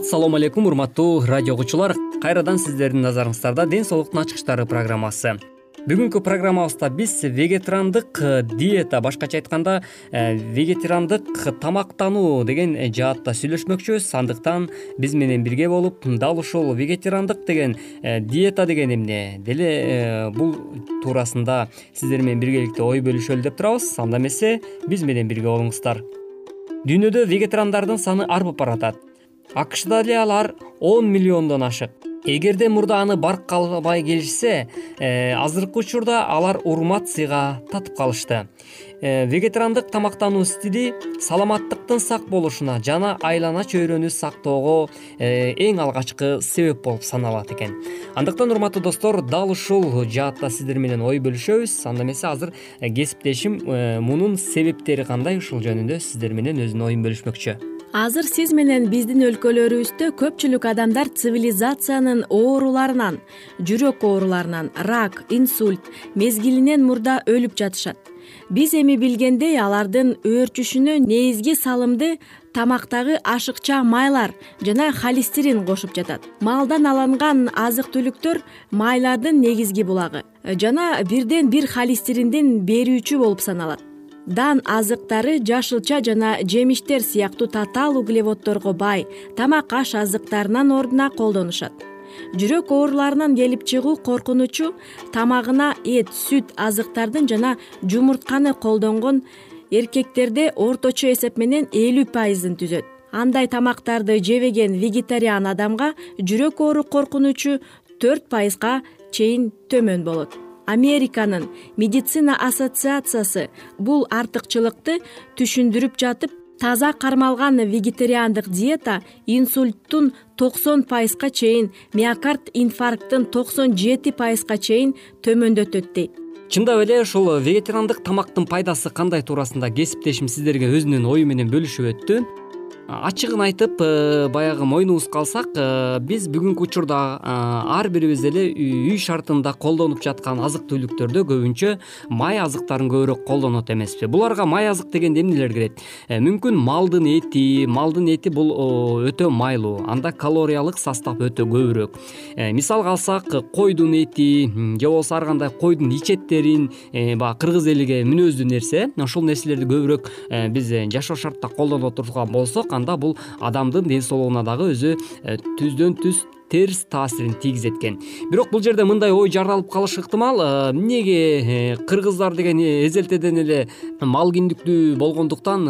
ассалому алейкум урматтуу радио угуучулар кайрадан сиздердин назарыңыздарда ден соолуктун ачкычтары программасы. Бүгүнкү программабызда биз вегетарандык диета башкача айтканда э, вегетарандык тамактануу деген жаатта сүйлөшмөкчүбүз. Андыктан биз менен бирге болуп дал ушул вегетарандык деген э, диета деген эмне? Деле э, бул туурасында сиздер менен биргеликте ой бөлүшөлү деп турабыз. Анда эмесе биз менен бирге болуңуздар. Дүйнөдө вегетарандардын саны арбып баратат акшда эле алар он миллиондон ашык. Эгерде мурда аны баркалбай келишсе э, азыркы учурда алар урмат сыйга татып калышты. Э, вегетарандык тамактануу стили саламаттыктын сак болушуна жана айлана чөйрөнү сактоого э, эң алгачкы себеп болуп саналат экен. Андыктан урматтуу достор дал ушул жаатта сиздер менен ой бөлүшөбүз. Анда эмесе азыр кесиптешим мунун себептери кандай? Ушул жөнүндө сиздер менен өзүнүн оюн бөлүшмөкчү азыр сиз менен биздин өлкөлөрүбүздө көпчүлүк адамдар цивилизациянын ооруларынан жүрөк ооруларынан рак инсульт мезгилинен мурда өлүп жатышат. Биз эми билгендей алардын өөрчүшүнө негизги салымды тамактагы ашыкча майлар жана холестерин кошуп жатат. Малдан алынган азык түлүктөр майлардын негизги булагы. Жана бирден бир холестериндин берүүчү болуп саналат дан азыктары жашылча жана жемиштер сыяктуу татаал углеводдорго бай тамак аш азыктарынын ордуна колдонушат. Жүрөк ооруларынан келип чыгуу коркунучу тамагына эт сүт азыктардын жана жумуртканы колдонгон эркектерде орточо эсеп менен элүү пайызын түзөт. Андай тамактарды жебеген вегетариан адамга жүрөк оору коркунучу төрт пайызга чейин төмөн болот американын медицина ассоциациясы бул артыкчылыкты түшүндүрүп жатып таза кармалган вегетариандык диета инсульттун токсон пайызга чейин миокард инфаркттын токсон жети пайызга чейин төмөндөтөт дейт чындап эле ушул вегетариандык тамактын пайдасы кандай туурасында кесиптешим сиздерге өзүнүн ою менен бөлүшүп өттү ачыгын айтып э, баягы мойнубузга алсак э, биз бүгүнкү учурда э, ар бирибиз эле үй шартында колдонуп жаткан азык түлүктөрдө көбүнчө май азыктарын көбүрөөк колдонот эмеспи. Буларга май азык дегенде эмнелер кирет? Мүмкүн малдын эти малдын эти бул өтө майлуу анда калориялык состав өтө көбүрөөк. Мисалга алсак койдун эти же болбосо ар кандай койдун ичеттерин баягы кыргыз элиге мүнөздүү нерсе ошол нерселерди көбүрөөк биз жашоо шартта колдоно турган болсок анда бул адамдын ден соолугуна дагы өзү э, түздөн түз терс таасирин тийгизет экен бирок бул жерде мындай ой жаралып калышы ыктымал э, эмнеге э, кыргыздар деген эзелтеден эле мал күндүктүү болгондуктан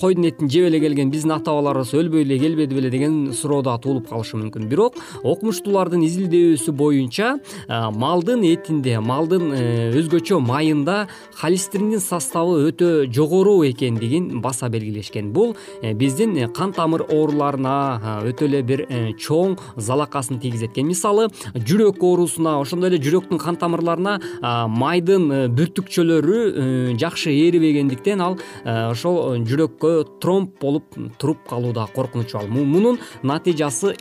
койдун этин жеп эле келген биздин ата бабаларыбыз өлбөй эле келбеди беле деген суроо дагы туулуп калышы мүмкүн. Бирок окумуштуулардын изилдөөсү боюнча малдын этинде малдын өзгөчө майында холестериндин составы өтө жогору экендигин баса белгилешкен. Бул биздин кан тамыр ооруларына өтө эле бир чоң залакасын тийгизет экен мисалы жүрөк оорусуна ошондой эле жүрөктүн кан тамырларына майдын бүртүкчөлөрү жакшы эрибегендиктен ал ошол жүрөккө тромб болуп туруп калуу дагы коркунучубал мунун натыйжасы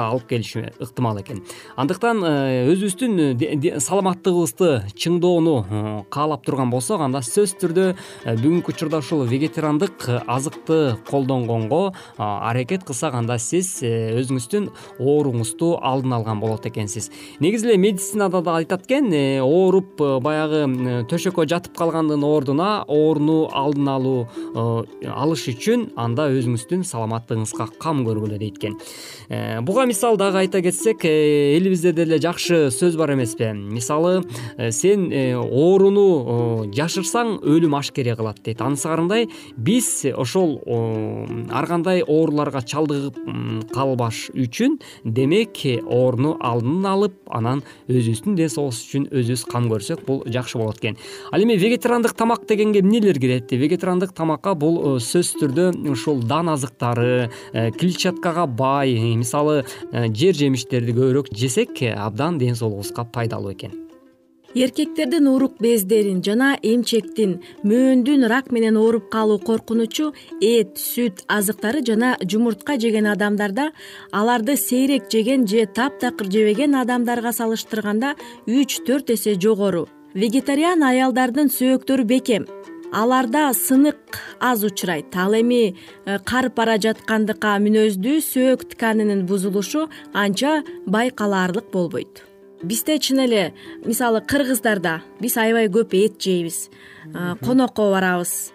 алып келиши ыктымал экен. Андыктан э, өзүбүздүн э, саламаттыгыбызды чыңдоону э, каалап турган болсок анда сөзсүз түрдө бүгүнкү учурда ушул вегетариандык азыкты колдонгонго аракет кылсак анда сиз өзүңүздүн ооруңузду алдын алган болот экенсиз. Негизи эле медицинада да айтат экен ооруп баягы төшөккө жатып калгандын ордуна ооруну алдын алуу алыш үчүн анда өзүңүздүн саламаттыгыңызга кам көргүлө дейт экен. Буга мисал дагы айта кетсек э, элибизде деле жакшы сөз бар эмеспи. Мисалы э, сен э, ооруну жашырсаң өлүм ашкере кылат дейт. Анысыкандай биз ошол ар кандай ооруларга чалдыгып калбаш үчүн демек ооруну алдын алып анан өзүбүздүн ден соолугубуз үчүн өзүбүз кам көрсөк бул жакшы болот экен. Ал эми вегетариандык тамак дегенге эмнелер кирет? Вегетариандык тамакка бул сөзсүз түрдө ушул дан азыктары клетчаткага бай мисалы Э, жер жемиштерди көбүрөөк жесек абдан ден соолугубузга пайдалуу экен эркектердин урук бездерин жана эмчектин мөөндүн рак менен ооруп калуу коркунучу эт сүт азыктары жана жумуртка жеген адамдарда аларды сейрек жеген же таптакыр жебеген адамдарга салыштырганда үч төрт эсе жогору. Вегетариан аялдардын сөөктөрү бекем. Аларда сынык аз учурайт. Ал эми э, карып бара жаткандыкка мүнөздүү сөөк тканынын бузулушу анча байкалаарлык болбойт бизде чын эле мисалы кыргыздарда биз аябай көп эт жейбиз конокко барабыз.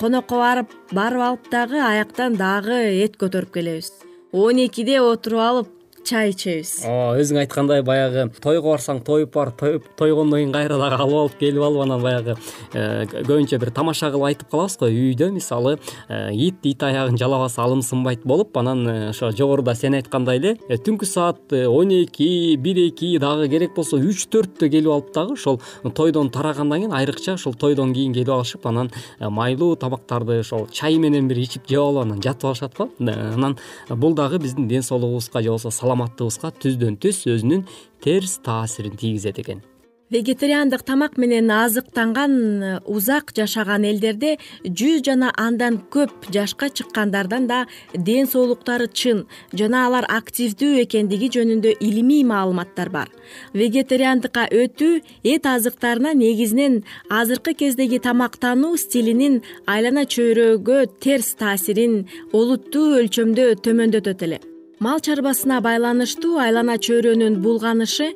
Конокко барып барып алып дагы аяктан дагы эт көтөрүп келебиз. Он экиде отуруп алып чай ичебиз. Ооба өзүң айткандай баягы тойго барсаң тоюп бар тойгондон кийин кайра дагы алып алып келип алып анан баягы э, көбүнчө бир тамаша кылып айтып калабыз го үйдө мисалы э, ит ит аягын жалабаса алым сынбайт болуп анан э, ошо жогоруда сен айткандай эле түнкү саат он эки бир эки дагы керек болсо үч төрттө келип алып дагы ошол тойдон тарагандан кийин айрыкча ушул тойдон кийин келип алышып анан майлуу тамактарды ошол чай менен бир ичип жеп алып анан жатып алышат го. Анан бул дагы биздин ден соолугубузга же болбосо саламаттыгыбызга түздөн түз өзүнүн терс таасирин тийгизет экен. Вегетариандык тамак менен азыктанган э, узак жашаган элдерде жүз жана андан көп жашка чыккандардан да ден соолуктары чын жана алар активдүү экендиги жөнүндө илимий маалыматтар бар. Вегетариандыкка өтүү эт азыктарына негизинен азыркы кездеги тамактануу стилинин айлана чөйрөгө терс таасирин олуттуу өлчөмдө төмөндөтөт эле мал чарбасына байланыштуу айлана чөйрөнүн булганышы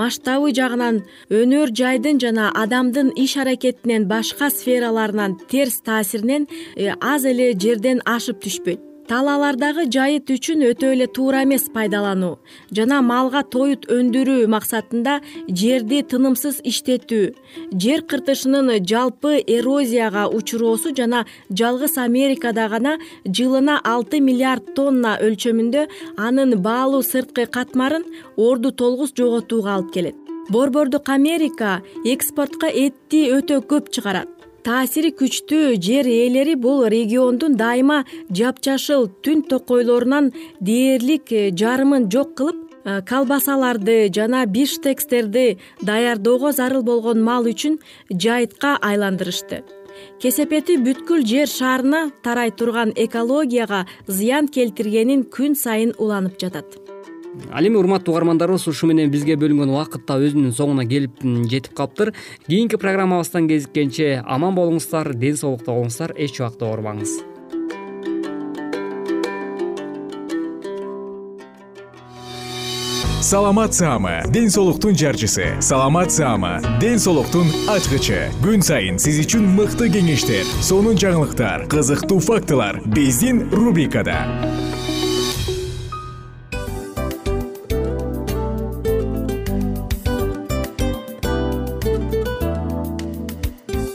масштабы жагынан өнөр жайдын жана адамдын иш аракетинен башка сфераларынан терс таасиринен э, аз эле жерден ашып түшпөйт талаалардагы жайыт үчүн өтө эле туура эмес пайдалануу жана малга тоют өндүрүү максатында жерди тынымсыз иштетүү. Жер кыртышынын жалпы эрозияга учуроосу жана жалгыз америкада гана жылына алты миллиард тонна өлчөмүндө анын баалуу сырткы катмарын орду толгус жоготууга алып келет. Борбордук америка экспортко этти өтө көп чыгарат таасири күчтүү жер ээлери бул региондун дайыма жапжашыл түн токойлорунан дээрлик э, жарымын жок кылып э, колбасаларды жана биштекстерди даярдоого зарыл болгон мал үчүн жайытка айландырышты. Кесепети бүткүл жер шарына тарай турган экологияга зыян келтиргенин күн сайын уланып жатат ал эми урматтуу угармандарыбыз ушу менен бизге бөлүнгөн убакыт да өзүнүн соңуна келип жетип калыптыр. Кийинки программабыздан кезишкенче аман болуңуздар ден соолукта болуңуздар эч убакта оорубаңыз саламат саама ден соолуктун жарчысы. Саламат саама ден соолуктун ачкычы. Күн сайын сиз үчүн мыкты кеңештер сонун жаңылыктар кызыктуу фактылар. Биздин рубрикада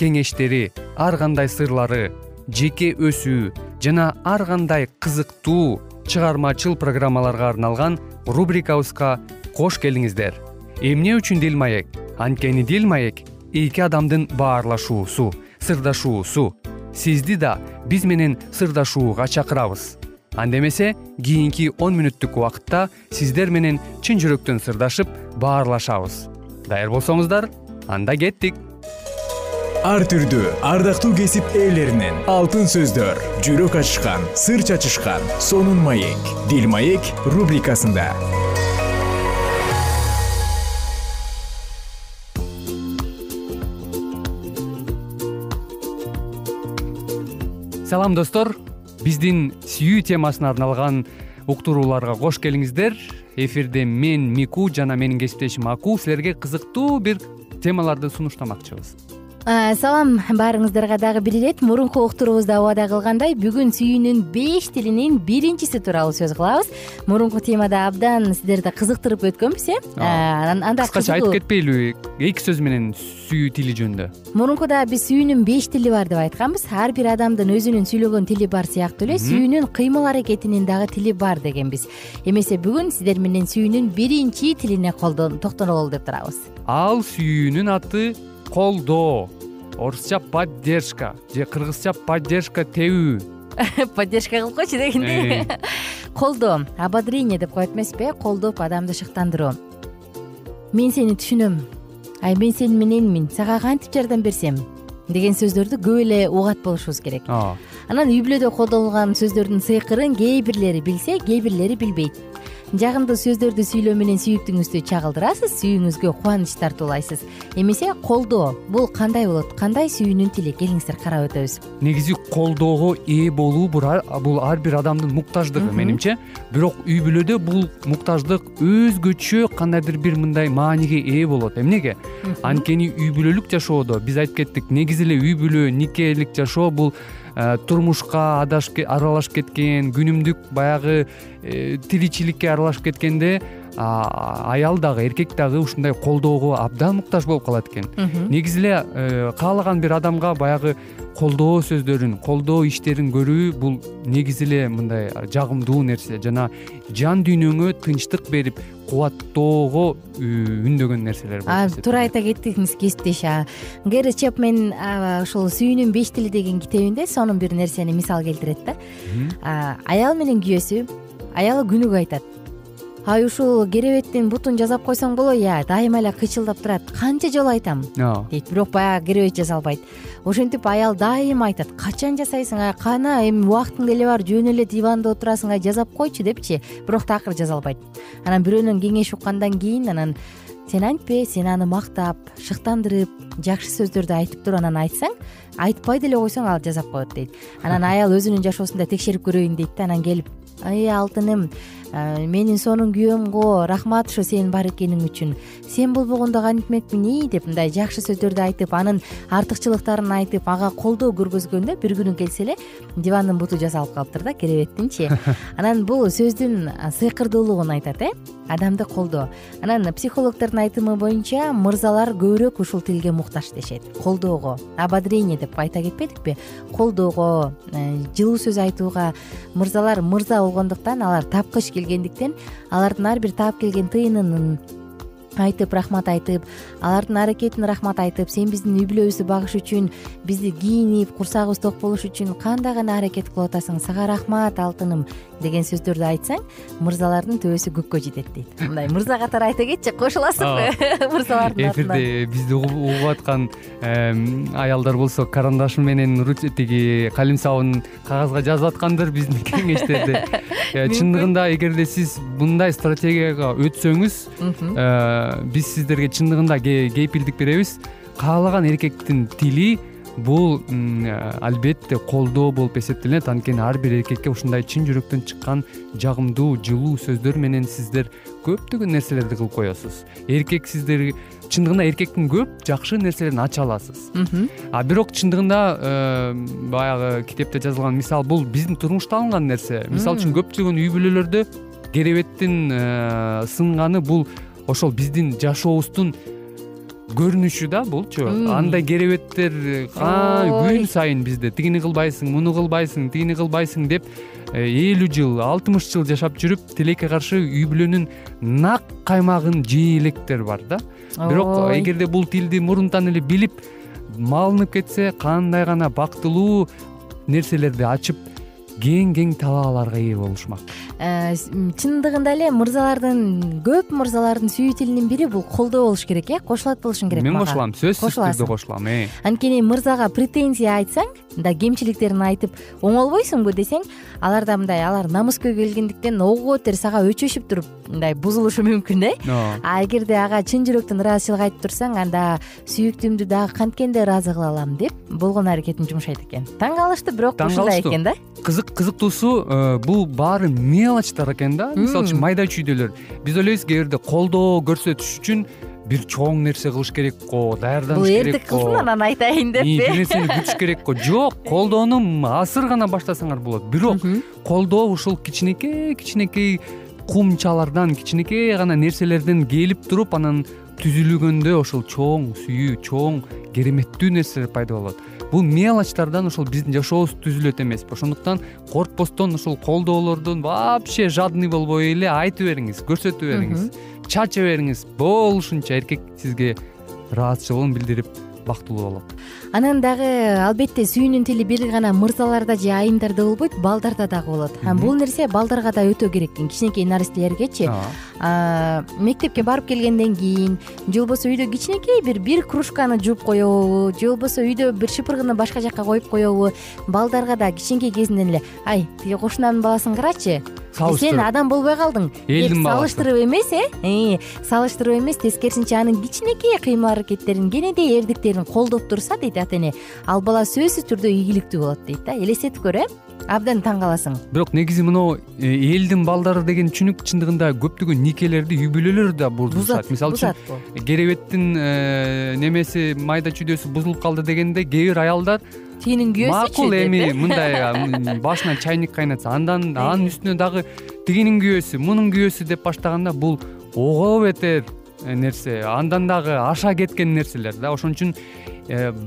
кеңештери ар кандай сырлары жеке өсүү жана ар кандай кызыктуу чыгармачыл программаларга арналган рубрикабызга кош келиңиздер. Эмне үчүн дил маек? Анткени дил маек эки адамдын баарлашуусу сырдашуусу. Сизди да биз менен сырдашууга чакырабыз. Анда эмесе кийинки он мүнөттүк убакытта сиздер менен чын жүрөктөн сырдашып баарлашабыз. Даяр болсоңуздар анда кеттик ар түрдүү ардактуу кесип ээлеринен. Алтын сөздөр жүрөк ачышкан сыр чачышкан сонун маек. Дил маек рубрикасында. Салам достор. Биздин сүйүү темасына арналган уктурууларга кош келиңиздер. Эфирде мен мику жана менин кесиптешим аку. Силерге кызыктуу бир темаларды сунуштамакчыбыз салам баарыңыздарга дагы бир ирет мурунку уктуруубузда убада кылгандай бүгүн сүйүүнүн беш тилинин биринчиси тууралуу сөз кылабыз мурунку темада абдан сиздерди кызыктырып өткөнбүз э анда кыскача айтып кетпейлиби эки сөз менен сүйүү тили жөнүндө. Мурункуда биз сүйүүнүн беш тили бар деп айтканбыз. Ар бир адамдын өзүнүн сүйлөгөн тили бар сыяктуу эле сүйүүнүн кыймыл аракетинин дагы тили бар дегенбиз. Эмесе бүгүн сиздер менен сүйүүнүн биринчи тилине токтололу деп турабыз. Ал сүйүүнүн аты колдоо орусча поддержка же кыргызча поддержка тебүү. Поддержка кылып койчу дегиндей колдоо ободрение деп коет эмеспи э колдоп адамды шыктандыруу. Мен сени түшүнөм. Ай мен сени мененмин. Сага кантип жардам берсем? Деген сөздөрдү көп эле угат болушубуз керек. Ооба анан үй бүлөдө колдонулган сөздөрдүн сыйкырын кээ бирлери билсе кээ бирлери билбейт жагымдуу сөздөрдү сүйлөө менен сүйүктүүңүздү чагылдырасыз сүйүүңүзгө кубаныч тартуулайсыз эмесе колдоо бул кандай болот кандай сүйүүнүн тили? Келиңиздер карап өтөбүз. Негизи колдоого ээ болуу бул ар бир адамдын муктаждыгы менимче. Бирок үй бүлөдө бул муктаждык өзгөчө кандайдыр бир мындай мааниге ээ болот эмнеге анткени үй бүлөлүк жашоодо. Биз айтып кеттик негизи эле үй бүлө никелик жашоо бул турмушка аралашып кеткен күнүмдүк баягы э, тиричиликке аралашып кеткенде аял дагы эркек дагы ушундай колдоого абдан муктаж болуп калат экен. Негизи эле э, каалаган бир адамга баягы колдоо сөздөрүн колдоо иштерин көрүү бул негизи эле мындай жагымдуу нерсе. Жана жан дүйнөңө тынчтык берип кубаттоого үндөгөн нерселер болуп туура айта кеттиңиз кесиптеш гэри чепмен ушул сүйүүнүн беш тили деген китебинде сонун бир нерсени мисал келтирет да. Аял менен күйөөсү аялы күнүгө айтат ай ушул керебеттин бутун жасап койсоң боло я дайыма эле кыйчылдап турат. Канча жолу айтам? Дейт бирок баягы керебет жасалбайт. Ошентип аял дайыма айтат. Качан жасайсың? Ай кана эми убактың деле бар жөн эле диванда отурасың ай жасап койчу депчи. Бирок такыр жасалбайт. Анан бирөөнөн кеңеш уккандан кийин анан сен антпе сен аны мактап шыктандырып жакшы сөздөрдү айтып туруп анан айтсаң айтпай деле койсоң ал жасап коет дейт. Анан аял өзүнүн жашоосунда текшерип көрөйүн дейт да. Анан келип ый алтыным менин сонун күйөөм го рахмат ошо сен бар экениң үчүн. Сен болбогондо кантмекмин ий деп мындай жакшы сөздөрдү айтып анын артыкчылыктарын айтып ага колдоо көргөзгөндө бир күнү келсе эле дивандын буту жасалып калыптыр да керебеттинчи анан бул сөздүн сыйкырдуулугун айтат э адамды колдоо. Анан психологдордун айтымы боюнча мырзалар көбүрөөк ушул тилге муктаж дешет. Колдоого ободрение деп айта кетпедикпи? Колдоого э, жылуу сөз айтууга мырзалар мырза болгондуктан алар тапкыч келгендиктен алардын ар бир таап келген тыйынын айтып рахмат айтып алардын аракетине рахмат айтып сен биздин үй бүлөбүздү багыш үчүн бизди кийинип курсагыбыз ток болуш үчүн кандай гана аракет кылып атасың? Сага рахмат алтыным деген сөздөрдү айтсаң мырзалардын төбөсү көккө жетет дейт. Мындай мырза катары айта кетчи кошуласызбы мырзалардын эфирде бизди угуп аткан аялдар болсо карандашы менен тиги калем сабын кагазга жазып аткандыр биздин кеңештерди э, чындыгында эгерде сиз мындай стратегияга өтсөңүз э, биз сиздерге чындыгында кепилдик беребиз. Каалаган эркектин тили бул албетте колдоо болуп эсептелинет. Анткени ар бир эркекке ушундай чын жүрөктөн чыккан жагымдуу жылуу сөздөр менен сиздер көптөгөн нерселерди кылып коесуз эркек сиздер чындыгында эркектин көп жакшы нерселерин ача аласыз. А бирок чындыгында э, баягы китепте жазылган мисал бул биздин турмушта алынган нерсе. Мисалы үчүн көптөгөн үй бүлөлөрдө керебеттин э, сынганы бул ошол биздин жашообуздун көрүнүшү да булчу андай керебеттер күн сайын бизде. Тигини кылбайсың муну кылбайсың тигини кылбайсың деп э, элүү жыл алтымыш жыл жашап жүрүп тилекке каршы үй бүлөнүн нак каймагын жей электер бар да. Бирок эгерде бул тилди мурунтан эле билип малынып кетсе кандай гана бактылуу нерселерди ачып кең кең талааларга ээ болушмак. Э, чындыгында эле мырзалардын көп мырзалардын сүйүү тилинин бири бул колдоо болуш керек э кошулат болушуң керек мен кошулам сөзсүз түрдө кошулам э. Анткени мырзага претензия айтсаң мындай кемчиликтерин айтып оңолбойсуңбу десең аларда мындай алар намыскөй келгендиктен ого бетер сага өчөшүп туруп мындай бузулушу мүмкүн э? А эгерде ага чын жүрөктөн ыраазычылык айтып турсаң анда сүйүктүүмдү дагы канткенде ыраазы кыла алам деп болгон аракетин жумшайт экен. Таң калыштуу бирок ушундай экен да? Кызык кызыктуусу э, бул баары мелочтор экен да. Мисалы үчүн майда чүйдөлөр биз ойлойбуз кээ бирде колдоо көрсөтүш үчүн бир чоң нерсе кылыш керек го даярданыш керек бул эртик кылсын анан айтайын деппи бир нерсени күтүш керек го жок колдоону азыр гана баштасаңар болот. Бирок колдоо ушул кичинекей кичинекей кумчалардан кичинекей гана нерселерден келип туруп анан түзүлгөндө ошол чоң сүйүү чоң кереметтүү нерселер пайда болот. Бул мелочтордон ошол биздин жашообуз түзүлөт эмеспи ошондуктан коркпостон ушул колдоолордун вообще жадный болбой эле айтып бериңиз көрсөтүп бериңиз чача бериңиз болушунча эркек сизге ыраазычылыгын билдирип бактылуу болот анан дагы албетте сүйүүнүн тили бир гана мырзаларда же айымдарда болбойт балдарда дагы болот. Бул нерсе балдарга да өтө керек экен. Кичинекей наристелергечи мектепке барып келгенден кийин же болбосо үйдө кичинекей бир бир кружканы жууп коебу же болбосо үйдө бир шыпыргыны башка жака коюп коебу балдарга да кичинекей кезинен эле ай тиги кошунамдын баласын карачы сен адам болбой калдың. Элдин баласы. салыштырып эмес э? э салыштырып эмес тескерисинче анын кичинекей кыймыл аракеттерин кенедей эрдиктерин колдоп турса дейт ата эне ал бала сөзсүз түрдө ийгиликтүү болот дейт да. Элестетип көр э абдан таң каласың. Бирок негизи мынау э, элдин балдары деген түшүнүк чындыгында көптөгөн никелерди үй бүлөлөр да бузат мисалы үчүн керебеттин э, немеси майда чүйдөсү бузулуп калды дегенде кээ бир аялдар тигинин күйөөсүчү макул эми мындай башына чайник кайнатса андан анын үстүнө дагы тигинин күйөөсү мунун күйөөсү деп баштаганда бул ого бетер э, нерсе. Андан дагы аша кеткен нерселер да. Ошон үчүн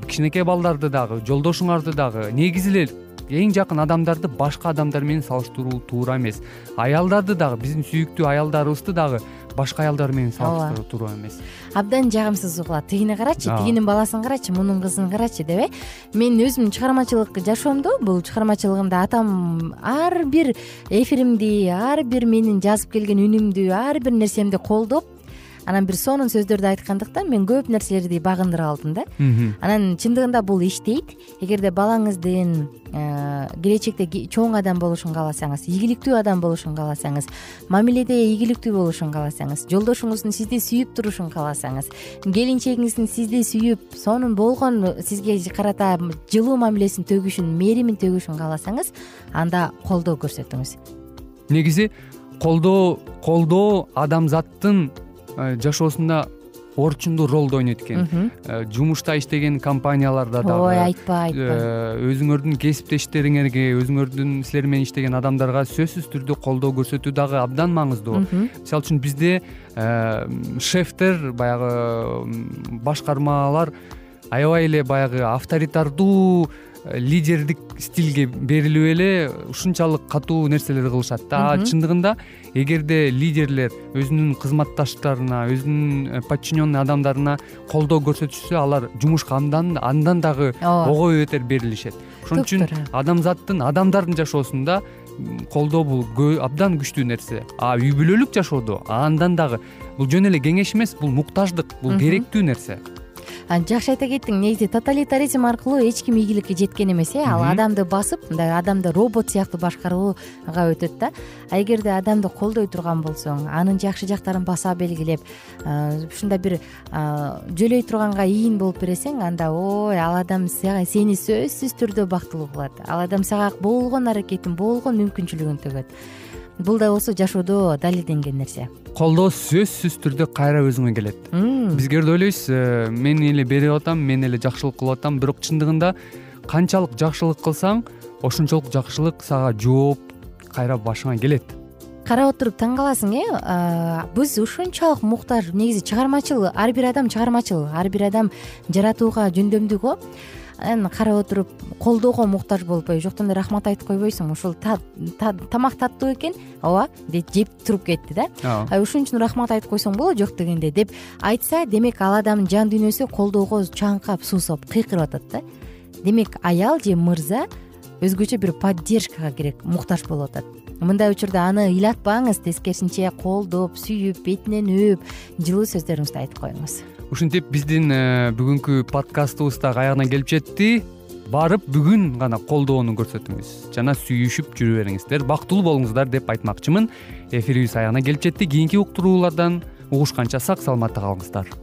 кичинекей балдарды дагы жолдошуңарды дагы негизи эле эң жакын адамдарды башка адамдар менен салыштыруу туура эмес. Аялдарды дагы биздин сүйүктүү аялдарыбызды дагы башка аялдар менен салыштыруу туура эмес. Абдан жагымсыз угулат тигини карачы тигинин баласын карачы мунун кызын карачы деп э? Мен өзүм чыгармачылык жашоомдо бул чыгармачылыгымда атам ар бир эфиримди ар бир менин жазып келген үнүмдү ар бир нерсемди колдоп анан бир сонун сөздөрдү айткандыктан мен көп нерселерди багындыра алдым да. Анан чындыгында бул иштейт. Эгерде балаңыздын э, келечекте чоң адам болушун кааласаңыз ийгиликтүү адам болушун кааласаңыз мамиледе ийгиликтүү болушун кааласаңыз жолдошуңуздун сизди сүйүп турушун кааласаңыз келинчегиңиздин сизди сүйүп сонун болгон сизге карата жылуу мамилесин төгүшүн мээримин төгүшүн кааласаңыз анда колдоо көрсөтүңүз. Негизи колдоо колдоо адамзаттын жашоосунда орчундуу ролду ойнойт экен. Э, жумушта иштеген компанияларда дагы ой айтпа айтпа. э, өзүңөрдүн кесиптештериңерге өзүңөрдүн силер менен иштеген адамдарга сөзсүз түрдө колдоо көрсөтүү дагы абдан маңыздуу мисалы үчүн бизде шефтер баягы башкармалар аябай эле баягы авторитардуу лидердик стилге берилип эле ушунчалык катуу нерселер кылышат да. А чындыгында эгерде лидерлер өзүнүн кызматташтарына өзүнүн э, подчиненный адамдарына колдоо көрсөтүшсө алар жумушка андан андан дагы ого бетер берилишет. Ошон үчүн адамзаттын адамдардын жашоосунда колдоо бул абдан күчтүү нерсе. А үй бүлөлүк жашоодо андан дагы. Бул жөн эле кеңеш эмес бул муктаждык бул керектүү нерсе жакшы айта кеттиң негизи тоталитаризм аркылуу эч ким ийгиликке жеткен эмес э? Ал адамды басып мындай адамды робот сыяктуу башкарууга өтөт да. А эгерде адамды колдой турган болсоң анын жакшы жактарын баса белгилеп ушундай бир жөлөй турганга ийин болуп бересең анда ой ал адам сени сөзсүз түрдө бактылуу кылат. Ал адам сага болгон аракетин болгон мүмкүнчүлүгүн төгөт бул да болсо жашоодо далилденген нерсе. Колдоо сөзсүз түрдө кайра өзүңө келет. Биз кээ бирде ойлойбуз э, мен эле берип атам мен эле жакшылык кылып атам. Бирок чындыгында канчалык жакшылык кылсаң ошончолук жакшылык сага жооп кайра башыңа келет. Карап отуруп таң каласың э? Биз ушунчалык муктаж негизи чыгармачыл ар бир адам чыгармачыл ар бир адам жаратууга жөндөмдүү го анан карап отуруп колдоого муктаж болуп жоктон эле рахмат айтып койбойсуңбу ушул тамак таттуу экен ооба деп жеп туруп кетти да. Ушун үчүн рахмат айтып койсоң болот жок дегенде. Деп айтса демек ал адамдын жан дүйнөсү колдоого чаңкап суусап кыйкырып атат да. Демек аял же мырза өзгөчө бир поддержкага керек муктаж болуп атат. Мындай учурда аны ыйлатпаңыз тескерисинче колдоп сүйүп бетинен өөп жылуу сөздөрүңүздү айтып коюңуз ушинтип биздин э, бүгүнкү подкастыбыз дагы аягына келип жетти. Барып бүгүн гана колдоону көрсөтүңүз. Жана сүйүшүп жүрө бериңиздер. Бактылуу болуңуздар деп айтмакчымын. Эфирибиз аягына келип жетти. Кийинки уктуруулардан угушканча сак саламатта калыңыздар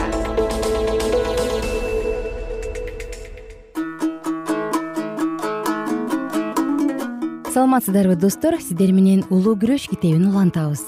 саламатсыздарбы достор? Сиздер менен улуу күрөш китебин улантабыз.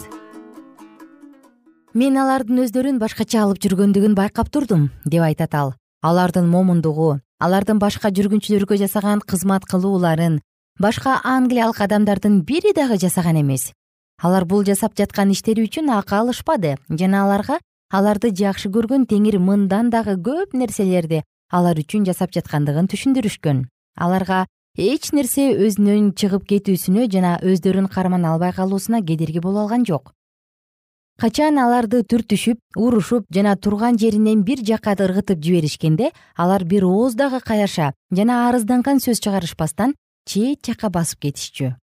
Мен алардын өздөрүн башкача алып жүргөндүгүн байкап турдум деп айтат ал. Алардын момундугу алардын башка жүргүнчүлөргө жасаган кызмат кылууларын башка англиялык адамдардын бири дагы жасаган эмес. Алар бул жасап жаткан иштери үчүн акы алышпады жана аларга аларды жакшы көргөн теңир мындан дагы көп нерселерди алар үчүн жасап жаткандыгын түшүндүрүшкөн. Аларга эч нерсе өзүнөн чыгып кетүүсүнө жана өздөрүн карман албай калуусуна кедерги боло алган жок. Качан аларды түртүшүп урушуп жана турган жеринен бир жакка ыргытып жиберишкенде алар бир ооз дагы каяша жана арызданган сөз чыгарышпастан чет жакка басып кетишчү.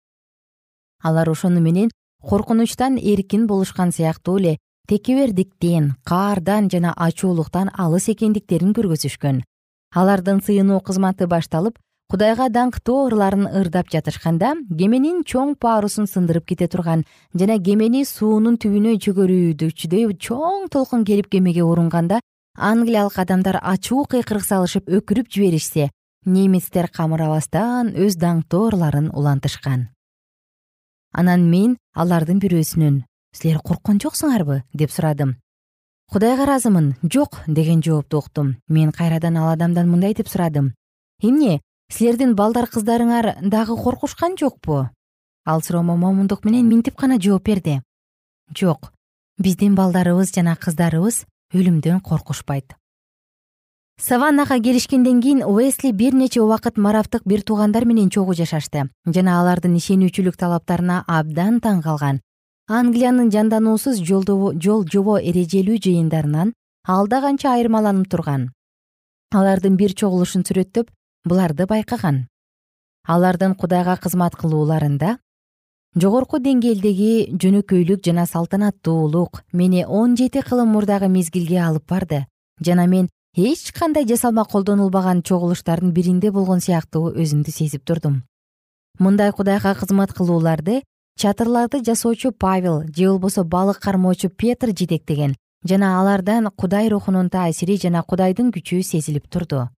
Алар ошону менен коркунучтан эркин болушкан сыяктуу эле текебердиктен каардан жана ачуулуктан алыс экендиктерин көргөзүшкөн. Алардын сыйынуу кызматы башталып кудайга даңктуу ырларын ырдап жатышканда кеменин чоң парусун сындырып кете турган жана кемени суунун түбүнө чөгөрүүдүчүдөй чоң толкун келип кемеге урунганда англиялык адамдар ачуу кыйкырык салышып өкүрүп жиберишсе немецтер камырабастан өз даңктуу ырларын улантышкан. Анан мен алардын бирөөсүнөн силер корккон жоксуңарбы? деп сурадым. Кудайга ыраазымын жок деген жоопту уктум. Мен кайрадан ал адамдан мындай? деп сурадым. Эмне силердин балдар кыздарыңар дагы коркушкан жокпу? Ал суроомо момундук менен минтип гана жооп берди. Жок биздин балдарыбыз жана кыздарыбыз өлүмдөн коркушпайт. Саваннага келишкенден кийин уэсли бир нече убакыт марафтык бир туугандар менен чогуу жашашты жана алардын ишенүүчүлүк талаптарына абдан таң калган. Англиянын жандануусуз жол жобо эрежелүү жыйындарынан алда канча айырмаланып турган. Алардын бир чогулушун сүрөттөп буларды байкаган. Алардын кудайга кызмат кылууларында жогорку деңгээлдеги жөнөкөйлүк жана салтанаттуулук мени он жети кылым мурдагы мезгилге алып барды жана мен эч кандай жасалма колдонулбаган чогулуштардын биринде болгон сыяктуу өзүмдү сезип турдум. Мындай кудайга кызмат кылууларды чатырларды жасоочу павел же болбосо балык кармоочу петр жетектеген жана алардан кудай рухунун таасири жана кудайдын күчү сезилип турду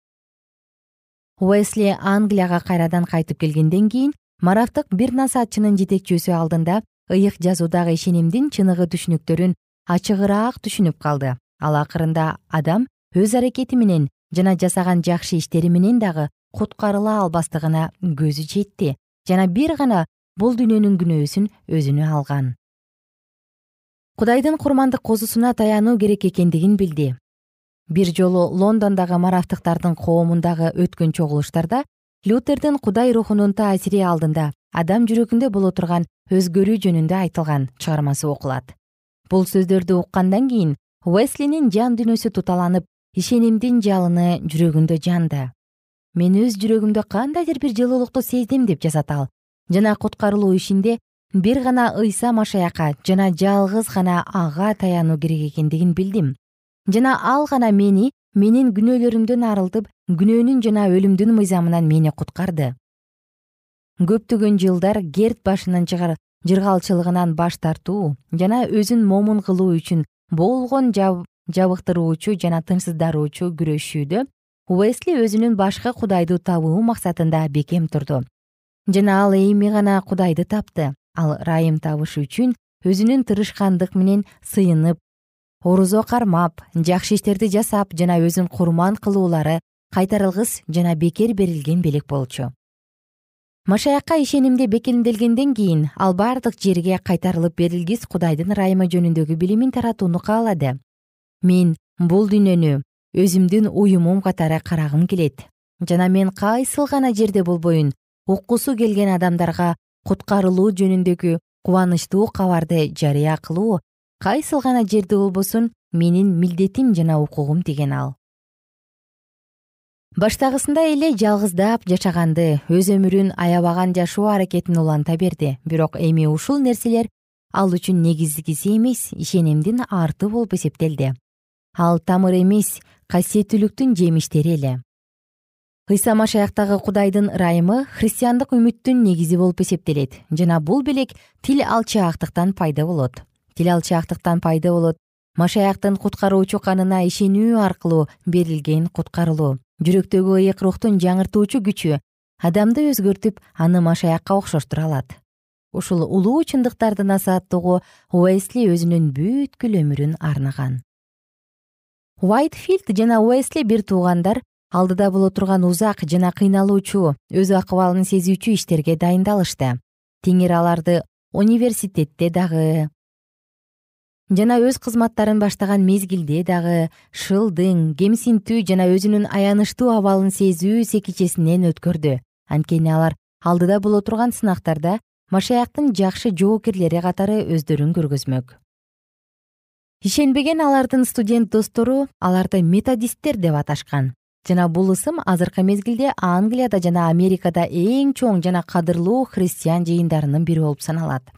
уэсли англияга кайрадан кайтып келгенден кийин марафтык бир насаатчынын жетекчүүсү алдында ыйык жазуудагы ишенимдин чыныгы түшүнүктөрүн ачыгыраак түшүнүп калды. Ал акырында адам өз аракети менен жана жасаган жакшы иштери менен дагы куткарыла албастыгына көзү жетти жана бир гана бул дүйнөнүн күнөөсүн өзүнө алган. Кудайдын курмандык козусуна таянуу керек экендигин билди бир жолу лондондогу марафтыктардын коомундагы өткөн чогулуштарда лютердин кудай рухунун таасири алдында адам жүрөгүндө боло турган өзгөрүү жөнүндө айтылган чыгармасы окулат. Бул сөздөрдү уккандан кийин уэслинин жан дүйнөсү туталанып ишенимдин жалыны жүрөгүндө жанды мен өз жүрөгүмдө кандайдыр бир жылуулукту сездим деп жазат ал. Жана куткарылуу ишинде бир гана ыйса машаякка жана жалгыз гана ага таянуу керек экендигин билдим жана ал гана мени менин күнөөлөрүмдөн арылтып күнөөнүн жана өлүмдүн мыйзамынан мени куткарды. Көптөгөн жылдар герт башынын жыргалчылыгынан баш тартуу жана өзүн момун кылуу үчүн болгон жабыктыруучу жана тынчсыздаруучу күрөшүүдө уэсли өзүнүн башка кудайды табуу максатында бекем турду. Жана ал эми гана кудайды тапты. Ал ырайым табыш үчүн өзүнүн тырышкандык менен сыйынып орузо кармап жакшы иштерди жасап жана өзүн курман кылуулары кайтарылгыс жана бекер берилген белек болчу. Машаякка ишенимде бекемделгенден кийин ал бардык жерге кайтарылып берилгис кудайдын ырайымы жөнүндөгү билимин таратууну каалады. Мен бул дүйнөнү өзүмдүн уюмум катары карагым келет. Жана мен кайсыл гана жерде болбоюн уккусу келген адамдарга куткарылуу жөнүндөгү кубанычтуу кабарды жарыя кылуу кайсыл гана жерде болбосун менин милдетим жана укугум деген ал. Баштагысында эле жалгыздап жашаганды өз өмүрүн аябаган жашоо аракетин уланта берди. Бирок эми ушул нерселер ал үчүн негизгиси эмес ишенимдин арты болуп эсептелди. Ал тамыр эмес касиеттүүлүктүн жемиштери эле. Ыйса машаяктагы кудайдын ырайымы христиандык үмүттүн негизи болуп эсептелет жана бул белек тил алчаактыктан пайда болот тил алчаактыктан пайда болот. Машаяктын куткаруучу канына ишенүү аркылуу берилген куткарылуу. Жүрөктөгү ыйык рухтун жаңыртуучу күчү адамды өзгөртүп аны машаякка окшоштура алат. Ушул улуу чындыктарды насааттоого уэсли өзүнүн бүткүл өмүрүн арнаган. Уайтфилд жана уэсли бир туугандар алдыда боло турган узак жана кыйналуучу өз акыбалын сезүүчү иштерге дайындалышты. Теңир аларды университетте дагы жана өз кызматтарын баштаган мезгилде дагы шылдың кемсинтүү жана өзүнүн аянычтуу абалын сезүү секичесинен өткөрдү. Анткени алар алдыда боло турган сынактарда машаяктын жакшы жоокерлери катары өздөрүн көргөзмөк. Ишенбеген алардын студент достору аларды методисттер деп аташкан. Жана бул ысым азыркы мезгилде англияда жана америкада эң чоң жана кадырлуу христиан жыйындарынын бири болуп саналат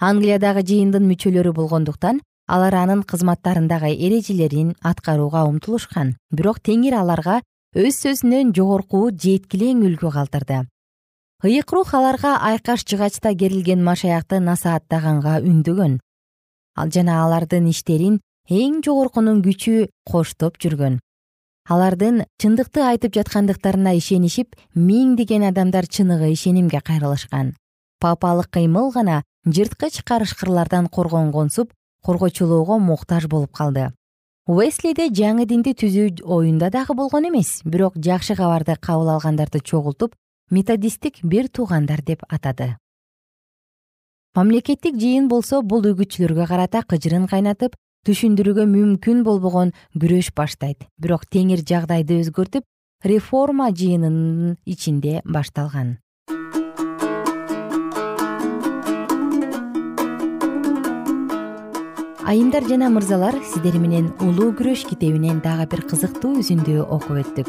англиядагы жыйындын мүчөлөрү болгондуктан алар анын кызматтарындагы эрежелерин аткарууга умтулушкан. Бирок теңир аларга өз сөзүнөн жогорку жеткилең үлгү калтырды. Ыйык рух аларга айкаш жыгачта керилген машаякты насааттаганга үндөгөн жана алардын иштерин эң жогоркунун күчү коштоп жүргөн. Алардын чындыкты айтып жаткандыктарына ишенишип миңдеген адамдар чыныгы ишенимге кайрылышкан. Папалык кыймыл гана жырткыч карышкырлардан коргонгонсуп коргочулоого муктаж болуп калды. Уэслиде жаңы динди түзүү оюнда дагы болгон эмес бирок жакшы кабарды кабыл алгандарды чогултуп методисттик бир туугандар деп атады. Мамлекеттик жыйын болсо бул үгүтчүлөргө карата кыжырын кайнатып түшүндүрүүгө мүмкүн болбогон күрөш баштайт. Бирок теңир жагдайды өзгөртүп реформа жыйынынын ичинде башталган айымдар жана мырзалар сиздер менен улуу күрөш китебинен дагы бир кызыктуу үзүндү окуп өттүк.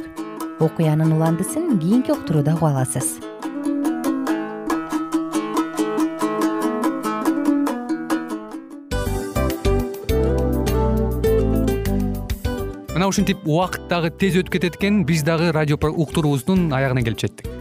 Окуянын уландысын кийинки уктурууда уга аласыз. Мына ушинтип убакыт дагы тез өтүп кетет экен. Биз дагы радио уктуруубуздун аягына келип жеттик